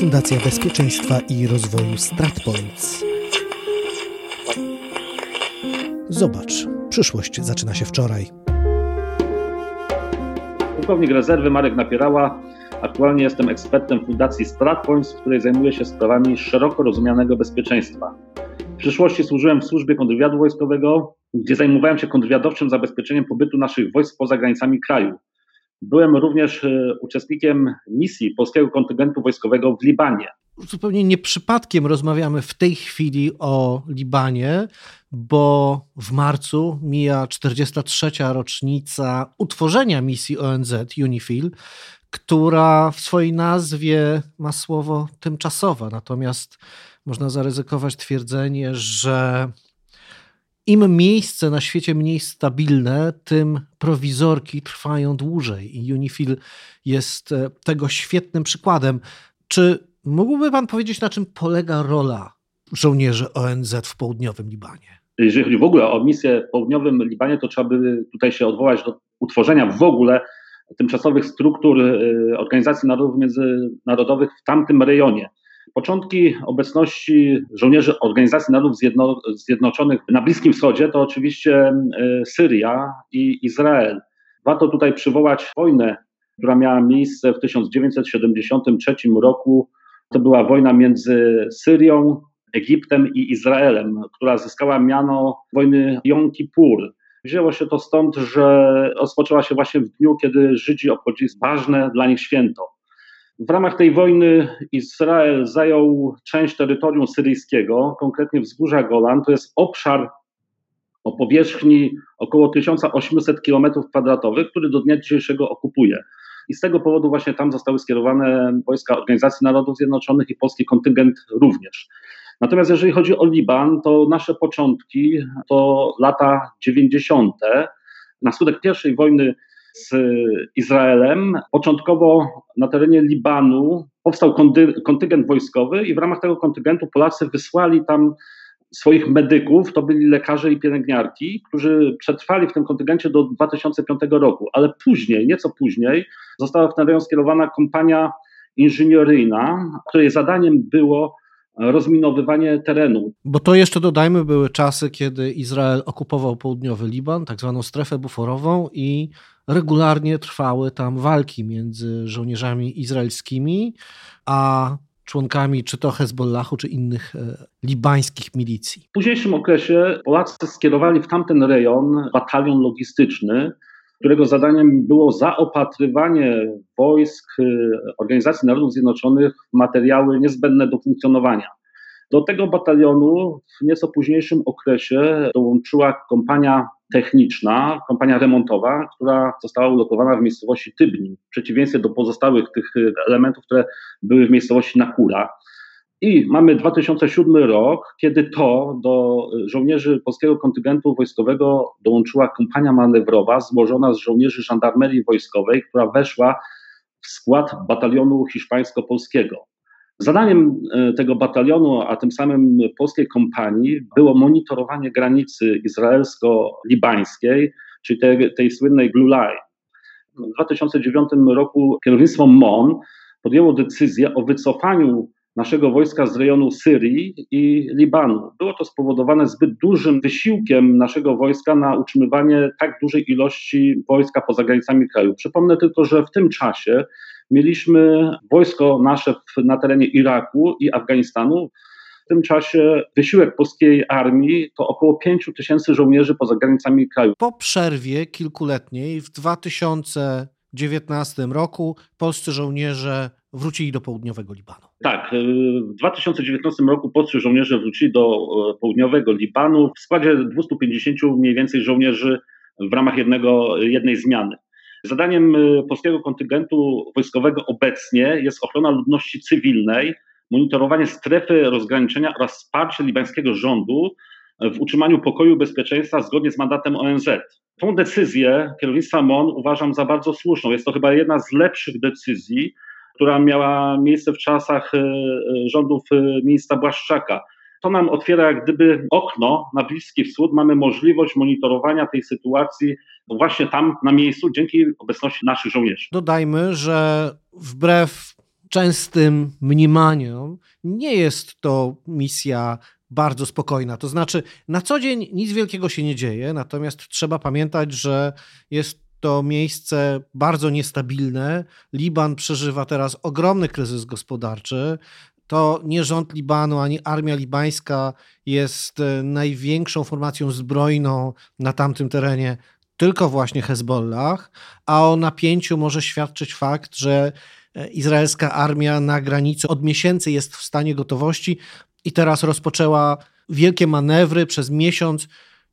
Fundacja Bezpieczeństwa i Rozwoju StratPoints. Zobacz, przyszłość zaczyna się wczoraj. Pułkownik rezerwy Marek Napierała. Aktualnie jestem ekspertem Fundacji StratPoints, w której zajmuję się sprawami szeroko rozumianego bezpieczeństwa. W przyszłości służyłem w służbie kontrwywiadu wojskowego, gdzie zajmowałem się kontrwywiadowczym zabezpieczeniem pobytu naszych wojsk poza granicami kraju. Byłem również e, uczestnikiem misji polskiego kontyngentu wojskowego w Libanie. Zupełnie nie przypadkiem rozmawiamy w tej chwili o Libanie, bo w marcu mija 43. rocznica utworzenia misji ONZ UNIFIL, która w swojej nazwie ma słowo tymczasowa. Natomiast można zaryzykować twierdzenie, że im miejsce na świecie mniej stabilne, tym prowizorki trwają dłużej i Unifil jest e, tego świetnym przykładem. Czy mógłby Pan powiedzieć, na czym polega rola żołnierzy ONZ w południowym Libanie? Jeżeli chodzi w ogóle o misję w południowym Libanie, to trzeba by tutaj się odwołać do utworzenia w ogóle tymczasowych struktur e, Organizacji Narodów Międzynarodowych w tamtym rejonie. Początki obecności żołnierzy Organizacji Narodów Zjedno Zjednoczonych na Bliskim Wschodzie to oczywiście e, Syria i Izrael. Warto tutaj przywołać wojnę, która miała miejsce w 1973 roku. To była wojna między Syrią, Egiptem i Izraelem, która zyskała miano wojny Yom Kippur. Wzięło się to stąd, że rozpoczęła się właśnie w dniu, kiedy Żydzi obchodzili ważne dla nich święto. W ramach tej wojny Izrael zajął część terytorium syryjskiego, konkretnie wzgórza Golan. To jest obszar o powierzchni około 1800 km2, który do dnia dzisiejszego okupuje. I z tego powodu właśnie tam zostały skierowane wojska Organizacji Narodów Zjednoczonych i polski kontyngent również. Natomiast jeżeli chodzi o Liban, to nasze początki to lata 90. Na skutek pierwszej wojny z Izraelem. Początkowo na terenie Libanu powstał kontyngent wojskowy i w ramach tego kontyngentu Polacy wysłali tam swoich medyków, to byli lekarze i pielęgniarki, którzy przetrwali w tym kontyngencie do 2005 roku, ale później, nieco później, została w ten rejon skierowana kompania inżynieryjna, której zadaniem było rozminowywanie terenu. Bo to jeszcze dodajmy, były czasy, kiedy Izrael okupował południowy Liban, tak zwaną strefę buforową i regularnie trwały tam walki między żołnierzami izraelskimi a członkami czy to Hezbollahu, czy innych e, libańskich milicji. W późniejszym okresie Polacy skierowali w tamten rejon batalion logistyczny, którego zadaniem było zaopatrywanie wojsk e, Organizacji Narodów Zjednoczonych w materiały niezbędne do funkcjonowania. Do tego batalionu w nieco późniejszym okresie dołączyła kompania techniczna, kompania remontowa, która została ulokowana w miejscowości Tybni, w przeciwieństwie do pozostałych tych elementów, które były w miejscowości Nakura. I mamy 2007 rok, kiedy to do żołnierzy polskiego kontyngentu wojskowego dołączyła kompania manewrowa złożona z żołnierzy żandarmerii wojskowej, która weszła w skład batalionu hiszpańsko-polskiego. Zadaniem e, tego batalionu, a tym samym polskiej kompanii, było monitorowanie granicy izraelsko-libańskiej, czyli tej, tej słynnej Blue Line. W 2009 roku kierownictwo MON podjęło decyzję o wycofaniu naszego wojska z rejonu Syrii i Libanu. Było to spowodowane zbyt dużym wysiłkiem naszego wojska na utrzymywanie tak dużej ilości wojska poza granicami kraju. Przypomnę tylko, że w tym czasie mieliśmy wojsko nasze na terenie Iraku i Afganistanu. W tym czasie wysiłek polskiej armii to około 5 tysięcy żołnierzy poza granicami kraju. Po przerwie kilkuletniej w 2019 roku polscy żołnierze wrócili do południowego Libanu. Tak, w 2019 roku polscy żołnierze wrócili do e, południowego Libanu w składzie 250 mniej więcej żołnierzy w ramach jednego, jednej zmiany. Zadaniem y, polskiego kontyngentu wojskowego obecnie jest ochrona ludności cywilnej, monitorowanie strefy rozgraniczenia oraz wsparcie libańskiego rządu w utrzymaniu pokoju i bezpieczeństwa zgodnie z mandatem ONZ. Tą decyzję kierownictwa MON uważam za bardzo słuszną. Jest to chyba jedna z lepszych decyzji, która miała miejsce w czasach y, y, rządów ministra Błaszczaka to nam otwiera jak gdyby okno na Bliski Wschód. Mamy możliwość monitorowania tej sytuacji właśnie tam na miejscu dzięki obecności naszych żołnierzy. Dodajmy, że wbrew częstym mniemaniom, nie jest to misja bardzo spokojna. To znaczy, na co dzień nic wielkiego się nie dzieje, natomiast trzeba pamiętać, że jest to miejsce bardzo niestabilne. Liban przeżywa teraz ogromny kryzys gospodarczy. To nie rząd Libanu ani armia libańska jest e, największą formacją zbrojną na tamtym terenie, tylko właśnie Hezbollah, a o napięciu może świadczyć fakt, że e, izraelska armia na granicy od miesięcy jest w stanie gotowości i teraz rozpoczęła wielkie manewry przez miesiąc,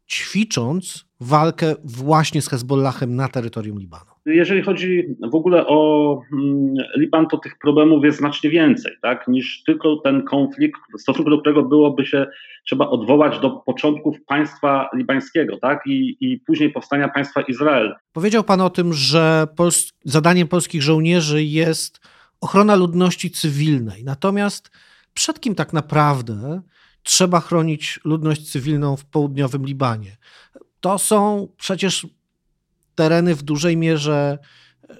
ćwicząc walkę właśnie z Hezbollahem na terytorium Libanu. Jeżeli chodzi w ogóle o mm, Liban, to tych problemów jest znacznie więcej, tak, niż tylko ten konflikt, w stosunku do którego byłoby się trzeba odwołać do początków państwa libańskiego, tak, i, i później powstania państwa Izrael. Powiedział pan o tym, że Pols zadaniem polskich żołnierzy jest ochrona ludności cywilnej. Natomiast przed kim tak naprawdę trzeba chronić ludność cywilną w południowym Libanie? To są przecież tereny w dużej mierze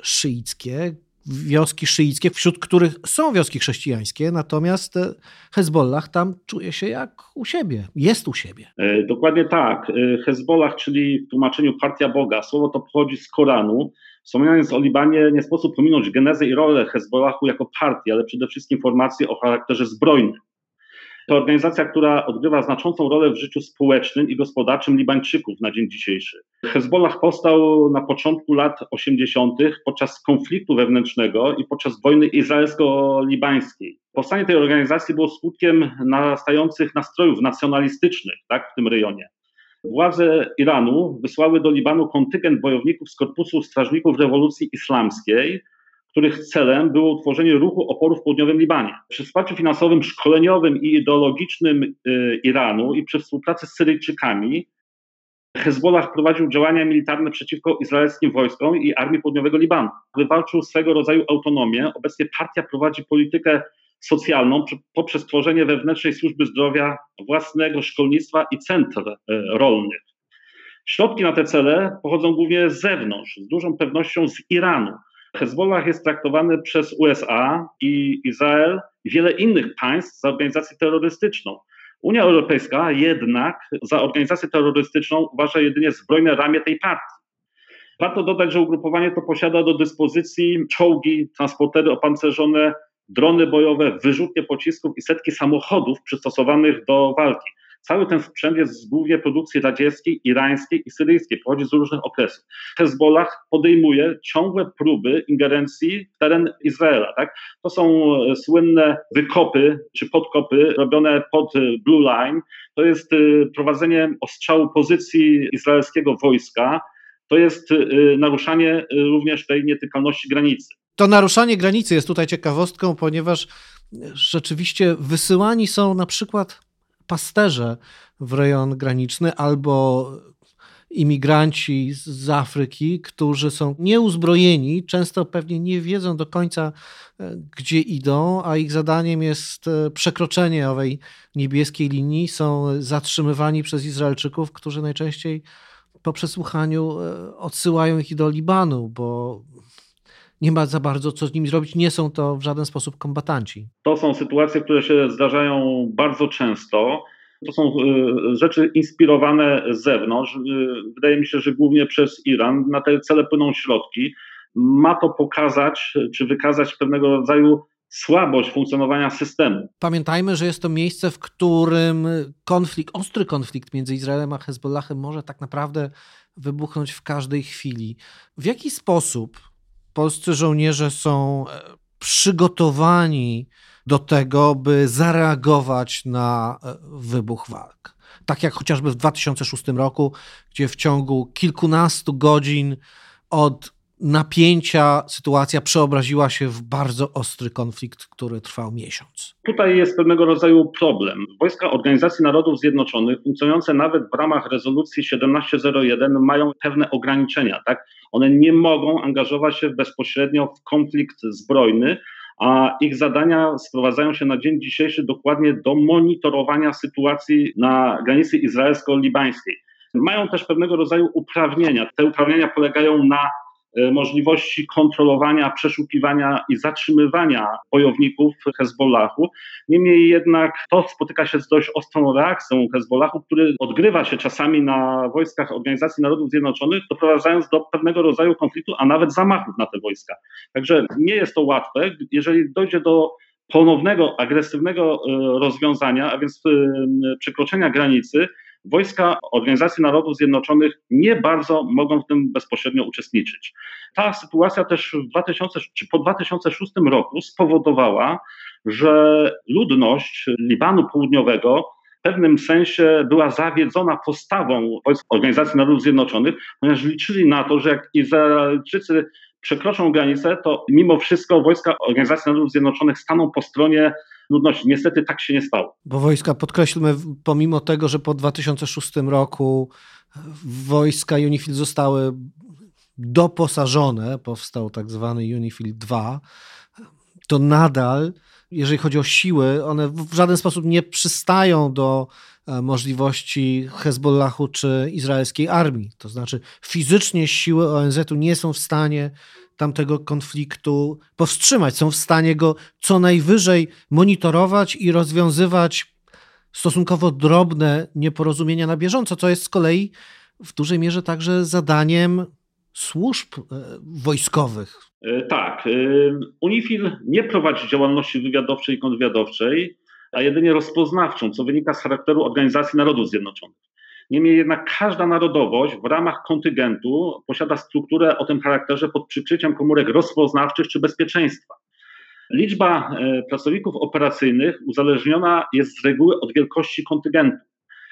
szyickie, wioski szyickie, wśród których są wioski chrześcijańskie, natomiast Hezbollah tam czuje się jak u siebie, jest u siebie. E, dokładnie tak. E, Hezbollah, czyli w tłumaczeniu partia Boga, słowo to pochodzi z Koranu. Wspominając o Libanie, nie sposób pominąć genezę i rolę Hezbollahu jako partii, ale przede wszystkim informacje o charakterze zbrojnym. To organizacja, która odgrywa znaczącą rolę w życiu społecznym i gospodarczym Libańczyków na dzień dzisiejszy. Hezbollah powstał na początku lat 80. podczas konfliktu wewnętrznego i podczas wojny izraelsko-libańskiej. Powstanie tej organizacji było skutkiem narastających nastrojów nacjonalistycznych tak, w tym rejonie. Władze Iranu wysłały do Libanu kontyngent bojowników z Korpusu Strażników Rewolucji Islamskiej, których celem było utworzenie ruchu oporu w południowym Libanie. Przy wsparciu finansowym, szkoleniowym i ideologicznym y, Iranu i przy współpracy z Syryjczykami Hezbollah prowadził działania militarne przeciwko izraelskim wojskom i armii południowego Libanu. Wywalczył swego rodzaju autonomię. Obecnie partia prowadzi politykę socjalną poprzez tworzenie wewnętrznej służby zdrowia, własnego szkolnictwa i centr y, rolnych. Środki na te cele pochodzą głównie z zewnątrz, z dużą pewnością z Iranu. Hezbollah jest traktowany przez USA i Izrael i wiele innych państw za organizację terrorystyczną. Unia Europejska jednak za organizację terrorystyczną uważa jedynie zbrojne ramię tej partii. Warto dodać, że ugrupowanie to posiada do dyspozycji czołgi, transportery opancerzone, drony bojowe, wyrzutnie pocisków i setki samochodów przystosowanych do walki. Cały ten sprzęt jest z głównie produkcji radzieckiej, irańskiej i syryjskiej, pochodzi z różnych okresów. Hezbollah podejmuje ciągłe próby ingerencji w teren Izraela. Tak? To są e, słynne wykopy czy podkopy robione pod e, Blue Line. To jest e, prowadzenie ostrzału pozycji izraelskiego wojska. To jest naruszanie również tej nietykalności granicy. To naruszanie granicy jest tutaj ciekawostką, ponieważ rzeczywiście wysyłani są na przykład pasterze w rejon graniczny albo imigranci z Afryki, którzy są nieuzbrojeni, często pewnie nie wiedzą do końca, e, gdzie idą, a ich zadaniem jest e, przekroczenie owej niebieskiej linii. Są zatrzymywani przez Izraelczyków, którzy najczęściej po przesłuchaniu e, odsyłają ich do Libanu, bo nie ma za bardzo co z nimi zrobić. Nie są to w żaden sposób kombatanci. To są sytuacje, które się zdarzają bardzo często. To są e, rzeczy inspirowane z zewnątrz. E, wydaje mi się, że głównie przez Iran. Na te cele płyną środki. Ma to pokazać, czy wykazać pewnego rodzaju słabość funkcjonowania systemu. Pamiętajmy, że jest to miejsce, w którym konflikt, ostry konflikt między Izraelem a Hezbollahem może tak naprawdę wybuchnąć w każdej chwili. W jaki sposób polscy żołnierze są e, przygotowani do tego, by zareagować na e, wybuch walk. Tak jak chociażby w 2006 roku, gdzie w ciągu kilkunastu godzin od napięcia sytuacja przeobraziła się w bardzo ostry konflikt, który trwał miesiąc. Tutaj jest pewnego rodzaju problem. Wojska Organizacji Narodów Zjednoczonych, funkcjonujące nawet w ramach rezolucji 1701, mają pewne ograniczenia. Tak? One nie mogą angażować się bezpośrednio w konflikt zbrojny, a ich zadania sprowadzają się na dzień dzisiejszy dokładnie do monitorowania sytuacji na granicy izraelsko-libańskiej. Mają też pewnego rodzaju uprawnienia. Te uprawnienia polegają na możliwości kontrolowania, przeszukiwania i zatrzymywania bojowników Hezbollahu. Niemniej jednak to spotyka się z dość ostrą reakcją Hezbollahu, który odgrywa się czasami na wojskach Organizacji Narodów Zjednoczonych, doprowadzając do pewnego rodzaju konfliktu, a nawet zamachów na te wojska. Także nie jest to łatwe. Jeżeli dojdzie do ponownego agresywnego e, rozwiązania, a więc e, przekroczenia granicy, wojska Organizacji Narodów Zjednoczonych nie bardzo mogą w tym bezpośrednio uczestniczyć. Ta sytuacja też w 2000, czy po 2006 roku spowodowała, że ludność Libanu Południowego w pewnym sensie była zawiedzona postawą Organizacji Narodów Zjednoczonych, ponieważ liczyli na to, że jak Izraelczycy przekroczą granicę, to mimo wszystko wojska Organizacji Narodów Zjednoczonych staną po stronie ludności. Niestety tak się nie stało. Bo wojska, podkreślmy, pomimo tego, że po 2006 roku wojska UNIFIL zostały doposażone, powstał tak zwany UNIFIL 2, to nadal, jeżeli chodzi o siły, one w żaden sposób nie przystają do e, możliwości Hezbollahu czy izraelskiej armii. To znaczy fizycznie siły ONZ-u nie są w stanie tamtego konfliktu powstrzymać. Są w stanie go co najwyżej monitorować i rozwiązywać stosunkowo drobne nieporozumienia na bieżąco, co jest z kolei w dużej mierze także zadaniem służb e, wojskowych. E, tak. E, UNIFIL nie prowadzi działalności wywiadowczej i kontrwywiadowczej, a jedynie rozpoznawczą, co wynika z charakteru Organizacji Narodów Zjednoczonych. Niemniej jednak każda narodowość w ramach kontyngentu posiada strukturę o tym charakterze pod przykryciem komórek rozpoznawczych czy bezpieczeństwa. Liczba e, pracowników operacyjnych uzależniona jest z reguły od wielkości kontyngentu.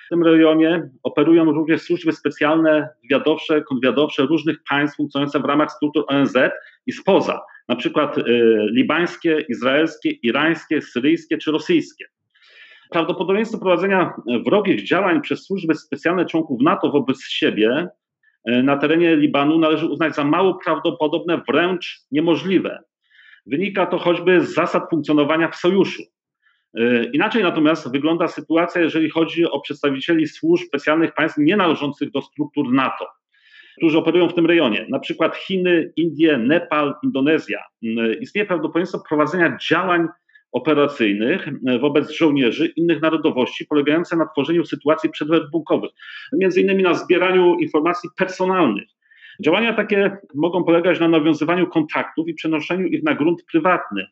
W tym rejonie operują również służby specjalne, wywiadowcze, kontrwywiadowcze różnych państw funkcjonujące w ramach struktur ONZ i spoza, na przykład y, libańskie, izraelskie, irańskie, syryjskie czy rosyjskie. Prawdopodobieństwo prowadzenia wrogich działań przez służby specjalne członków NATO wobec siebie e, na terenie Libanu należy uznać za mało prawdopodobne, wręcz niemożliwe. Wynika to choćby z zasad funkcjonowania w sojuszu. E, inaczej natomiast wygląda sytuacja, jeżeli chodzi o przedstawicieli służb specjalnych państw nie należących do struktur NATO, którzy operują w tym rejonie, na przykład Chiny, Indie, Nepal, Indonezja. E, istnieje prawdopodobieństwo prowadzenia działań operacyjnych e, wobec żołnierzy innych narodowości, polegające na tworzeniu sytuacji przedwybuchowych, między innymi na zbieraniu informacji personalnych. Działania takie mogą polegać na nawiązywaniu kontaktów i przenoszeniu ich na grunt prywatny.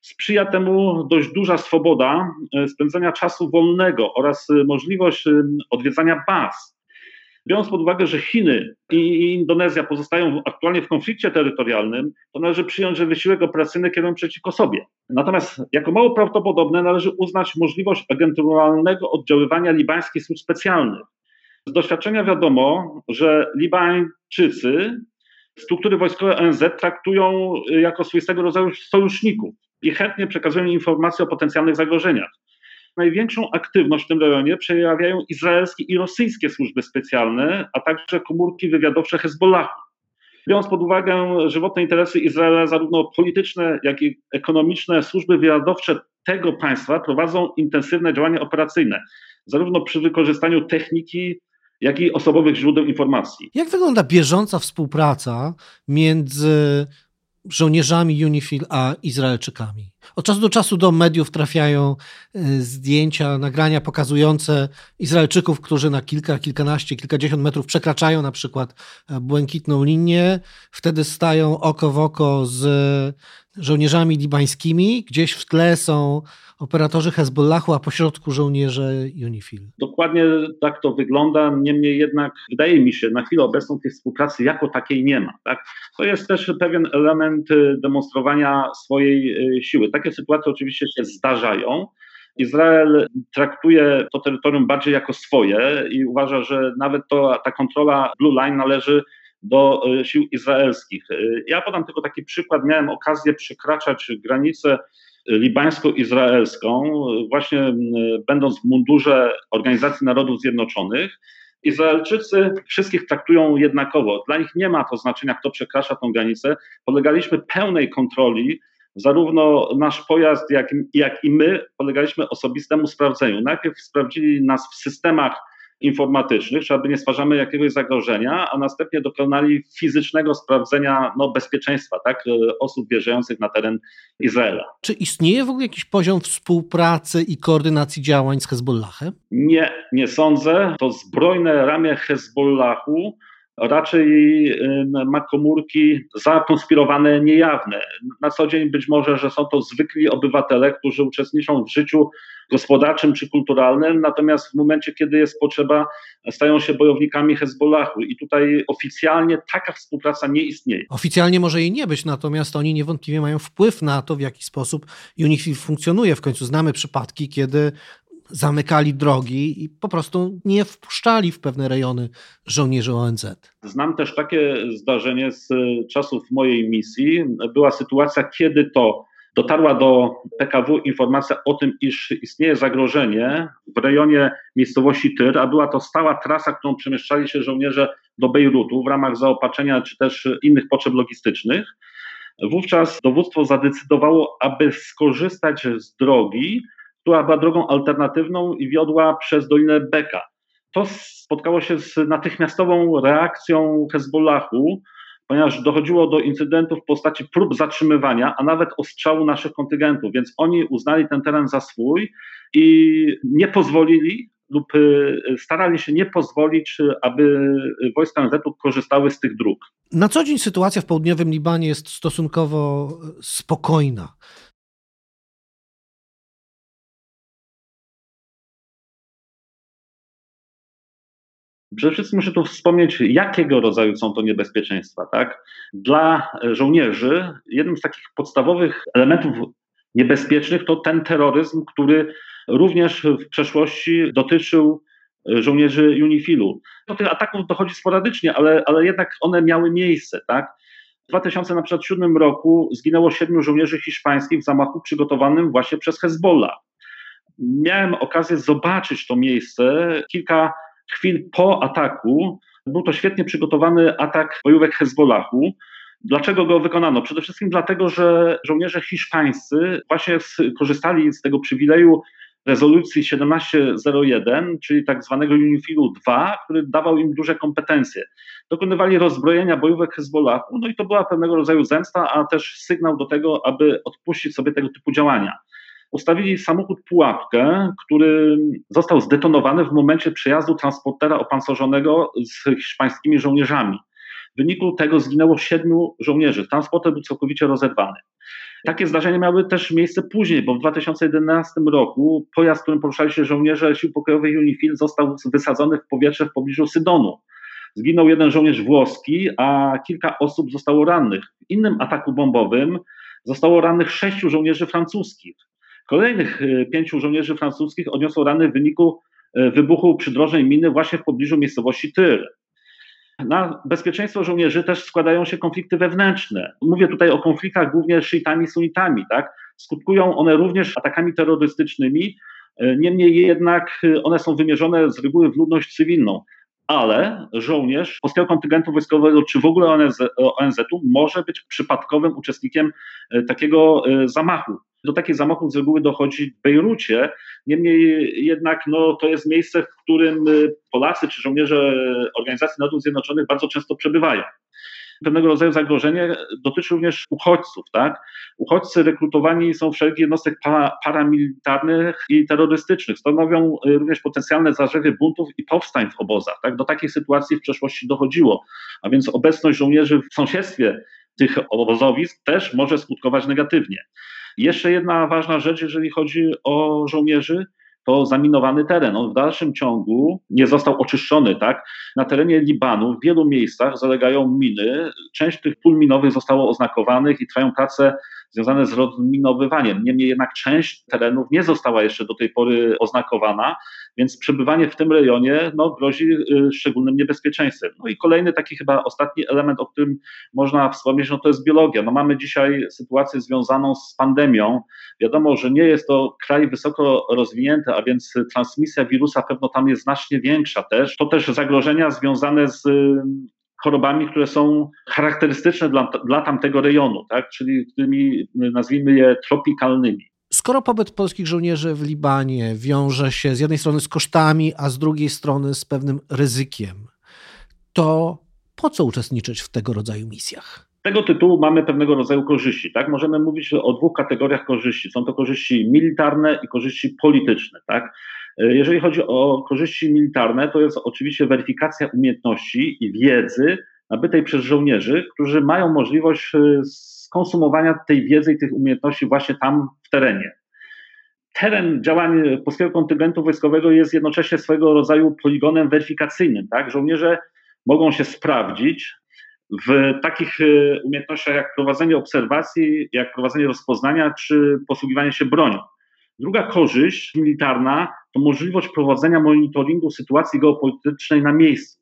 Sprzyja temu dość duża swoboda e, spędzania czasu wolnego oraz e, możliwość odwiedzania baz Biorąc pod uwagę, że Chiny i Indonezja pozostają aktualnie w konflikcie terytorialnym, to należy przyjąć, że wysiłek operacyjny kierują przeciwko sobie. Natomiast jako mało prawdopodobne należy uznać możliwość agenturalnego oddziaływania libańskich służb specjalnych. Z doświadczenia wiadomo, że Libańczycy struktury wojskowe ONZ traktują jako swoistego rodzaju sojuszników i chętnie przekazują informacje o potencjalnych zagrożeniach największą aktywność w tym rejonie przejawiają izraelskie i rosyjskie służby specjalne, a także komórki wywiadowcze Hezbollahu. Biorąc pod uwagę żywotne interesy Izraela, zarówno polityczne, jak i ekonomiczne, służby wywiadowcze tego państwa prowadzą intensywne działania operacyjne, zarówno przy wykorzystaniu techniki, jak i osobowych źródeł informacji. Jak wygląda bieżąca współpraca między żołnierzami UNIFIL a Izraelczykami. Od czasu do czasu do mediów trafiają e, zdjęcia, nagrania pokazujące Izraelczyków, którzy na kilka, kilkanaście, kilkadziesiąt metrów przekraczają na przykład e, błękitną linię. Wtedy stają oko w oko z żołnierzami libańskimi. Gdzieś w tle są operatorzy Hezbollahu, a pośrodku żołnierze UNIFIL. Dokładnie tak to wygląda, niemniej jednak wydaje mi się, na chwilę obecną tej współpracy jako takiej nie ma. Tak? To jest też pewien element y, demonstrowania swojej y, siły. Takie sytuacje oczywiście się zdarzają. Izrael traktuje to terytorium bardziej jako swoje i uważa, że nawet to, ta kontrola Blue Line należy do y, sił izraelskich. Ja podam tylko taki przykład. Miałem okazję przekraczać granicę libańsko-izraelską, właśnie będąc w mundurze Organizacji Narodów Zjednoczonych, Izraelczycy wszystkich traktują jednakowo. Dla nich nie ma to znaczenia, kto przekracza tą granicę. Polegaliśmy pełnej kontroli, zarówno nasz pojazd, jak, jak i my polegaliśmy osobistemu sprawdzeniu. Najpierw sprawdzili nas w systemach informatycznych, czy aby nie stwarzamy jakiegoś zagrożenia, a następnie dokonali fizycznego sprawdzenia no, bezpieczeństwa tak, osób wjeżdżających na teren Izraela. Czy istnieje w ogóle jakiś poziom współpracy i koordynacji działań z Hezbollahem? Nie, nie sądzę. To zbrojne ramię Hezbollahu raczej y, ma komórki zakonspirowane, niejawne. Na co dzień być może, że są to zwykli obywatele, którzy uczestniczą w życiu gospodarczym czy kulturalnym, natomiast w momencie, kiedy jest potrzeba, stają się bojownikami Hezbollahu i tutaj oficjalnie taka współpraca nie istnieje. Oficjalnie może jej nie być, natomiast oni niewątpliwie mają wpływ na to, w jaki sposób UNIFIL funkcjonuje. W końcu znamy przypadki, kiedy zamykali drogi i po prostu nie wpuszczali w pewne rejony żołnierzy ONZ. Znam też takie zdarzenie z czasów mojej misji. Była sytuacja, kiedy to dotarła do PKW informacja o tym, iż istnieje zagrożenie w rejonie miejscowości Tyr, a była to stała trasa, którą przemieszczali się żołnierze do Bejrutu w ramach zaopatrzenia czy też innych potrzeb logistycznych. Wówczas dowództwo zadecydowało, aby skorzystać z drogi, która była drogą alternatywną i wiodła przez Dolinę Beka. To spotkało się z natychmiastową reakcją Hezbollahu, ponieważ dochodziło do incydentów w postaci prób zatrzymywania, a nawet ostrzału naszych kontyngentów, więc oni uznali ten teren za swój i nie pozwolili lub y, starali się nie pozwolić, aby wojska NZ korzystały z tych dróg. Na co dzień sytuacja w południowym Libanie jest stosunkowo spokojna. Przede wszystkim muszę tu wspomnieć, jakiego rodzaju są to niebezpieczeństwa. Tak? Dla żołnierzy jednym z takich podstawowych elementów niebezpiecznych to ten terroryzm, który również w przeszłości dotyczył żołnierzy UNIFIL-u. Do tych ataków dochodzi sporadycznie, ale, ale jednak one miały miejsce. Tak? W 2007 roku zginęło siedmiu żołnierzy hiszpańskich w zamachu przygotowanym właśnie przez Hezbollah. Miałem okazję zobaczyć to miejsce kilka chwil po ataku był to świetnie przygotowany atak bojówek Hezbollahu. Dlaczego go wykonano? Przede wszystkim dlatego, że żołnierze hiszpańscy właśnie korzystali z tego przywileju rezolucji 1701, czyli tak zwanego UNIFIL-u 2, który dawał im duże kompetencje. Dokonywali rozbrojenia bojówek Hezbollahu, no i to była pewnego rodzaju zemsta, a też sygnał do tego, aby odpuścić sobie tego typu działania ustawili samochód pułapkę, który został zdetonowany w momencie przejazdu transportera opancerzonego z hiszpańskimi żołnierzami. W wyniku tego zginęło siedmiu żołnierzy. Transporter był całkowicie rozerwany. Takie zdarzenia miały też miejsce później, bo w 2011 roku pojazd, którym poruszali się żołnierze Sił Pokojowych UNIFIL został wysadzony w powietrze w pobliżu Sydonu. Zginął jeden żołnierz włoski, a kilka osób zostało rannych. W innym ataku bombowym zostało rannych sześciu żołnierzy francuskich. Kolejnych e, pięciu żołnierzy francuskich odniosło rany w wyniku e, wybuchu przydrożnej miny właśnie w pobliżu miejscowości Tyr. Na bezpieczeństwo żołnierzy też składają się konflikty wewnętrzne. Mówię tutaj o konfliktach głównie szyitami, sunitami. Tak? Skutkują one również atakami terrorystycznymi, e, niemniej jednak one są wymierzone z reguły w ludność cywilną. Ale żołnierz polskiego kontyngentu wojskowego, czy w ogóle ONZ, ONZ-u, może być przypadkowym uczestnikiem takiego zamachu do takich zamachów z reguły dochodzi w Bejrucie. Niemniej jednak no, to jest miejsce, w którym y, Polacy czy żołnierze Organizacji Narodów Zjednoczonych bardzo często przebywają. Pewnego rodzaju zagrożenie dotyczy również uchodźców. Tak? Uchodźcy rekrutowani są wszelkich jednostek paramilitarnych i terrorystycznych. Stanowią y, również potencjalne zarzewie buntów i powstań w obozach. Tak? Do takiej sytuacji w przeszłości dochodziło. A więc obecność żołnierzy w sąsiedztwie tych obozowisk też może skutkować negatywnie. Jeszcze jedna ważna rzecz, jeżeli chodzi o żołnierzy, to zaminowany teren. On w dalszym ciągu nie został oczyszczony. Tak? Na terenie Libanu w wielu miejscach zalegają miny. Część tych pól minowych zostało oznakowanych i trwają prace związane z rozminowywaniem. Niemniej jednak część terenów nie została jeszcze do tej pory oznakowana, więc przebywanie w tym rejonie no, grozi y, szczególnym niebezpieczeństwem. No i kolejny taki chyba ostatni element, o którym można wspomnieć, no to jest biologia. No mamy dzisiaj sytuację związaną z pandemią. Wiadomo, że nie jest to kraj wysoko rozwinięty, a więc transmisja wirusa pewno tam jest znacznie większa też. To też zagrożenia związane z chorobami, które są charakterystyczne dla, dla tamtego rejonu, tak? czyli tymi, nazwijmy je, tropikalnymi. skoro pobyt polskich żołnierzy w Libanie wiąże się z jednej strony z kosztami, a z drugiej strony z pewnym ryzykiem, to po co uczestniczyć w tego rodzaju misjach? Z tego tytułu mamy pewnego rodzaju korzyści. Tak? Możemy mówić o dwóch kategoriach korzyści. Są to korzyści militarne i korzyści polityczne. Tak? Jeżeli chodzi o korzyści militarne, to jest oczywiście weryfikacja umiejętności i wiedzy nabytej przez żołnierzy, którzy mają możliwość e, skonsumowania tej wiedzy i tych umiejętności właśnie tam w terenie. Teren działań polskiego kontyngentu wojskowego jest jednocześnie swego rodzaju poligonem weryfikacyjnym. Tak? Żołnierze mogą się sprawdzić w takich e, umiejętnościach jak prowadzenie obserwacji, jak prowadzenie rozpoznania czy posługiwanie się bronią. Druga korzyść militarna to możliwość prowadzenia monitoringu sytuacji geopolitycznej na miejscu.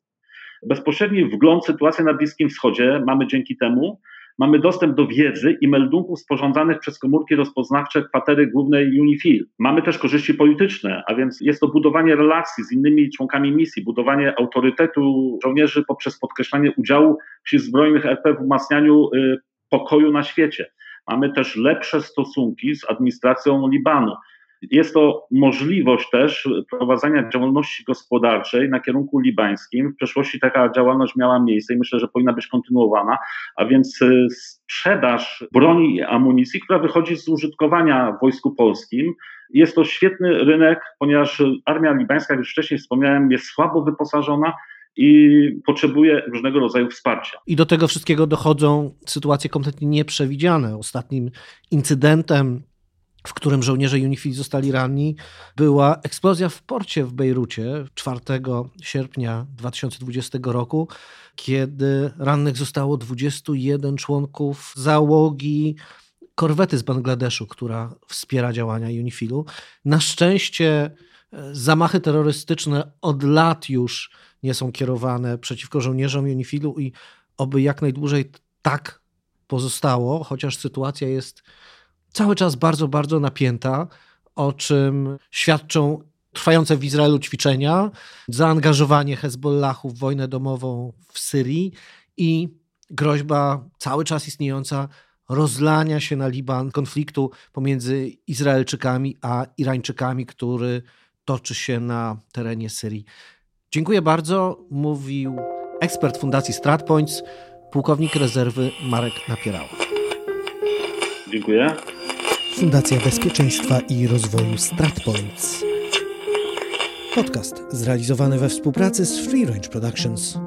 Bezpośredni wgląd w sytuację na Bliskim Wschodzie mamy dzięki temu, mamy dostęp do wiedzy i meldunków sporządzanych przez komórki rozpoznawcze kwatery głównej UNIFIL. Mamy też korzyści polityczne, a więc jest to budowanie relacji z innymi członkami misji, budowanie autorytetu żołnierzy poprzez podkreślanie udziału sił zbrojnych RP w umacnianiu y, pokoju na świecie. Mamy też lepsze stosunki z administracją Libanu. Jest to możliwość też prowadzenia działalności gospodarczej na kierunku libańskim. W przeszłości taka działalność miała miejsce i myślę, że powinna być kontynuowana, a więc y, sprzedaż broni i amunicji, która wychodzi z użytkowania w Wojsku Polskim. Jest to świetny rynek, ponieważ armia libańska, jak już wcześniej wspomniałem, jest słabo wyposażona, i potrzebuje różnego rodzaju wsparcia. I do tego wszystkiego dochodzą sytuacje kompletnie nieprzewidziane. Ostatnim incydentem w którym żołnierze UNIFIL zostali ranni, była eksplozja w porcie w Bejrucie 4 sierpnia 2020 roku, kiedy rannych zostało 21 członków załogi korwety z Bangladeszu, która wspiera działania UNIFIL-u. Na szczęście zamachy terrorystyczne od lat już nie są kierowane przeciwko żołnierzom UNIFIL-u i oby jak najdłużej tak pozostało, chociaż sytuacja jest cały czas bardzo, bardzo napięta, o czym świadczą trwające w Izraelu ćwiczenia, zaangażowanie Hezbollahu w wojnę domową w Syrii i groźba cały czas istniejąca rozlania się na Liban konfliktu pomiędzy Izraelczykami a Irańczykami, który toczy się na terenie Syrii. Dziękuję bardzo, mówił ekspert Fundacji StratPoints, pułkownik rezerwy Marek Napierała. Dziękuję. Fundacja Bezpieczeństwa i Rozwoju StratPoints. Podcast zrealizowany we współpracy z Free Range Productions.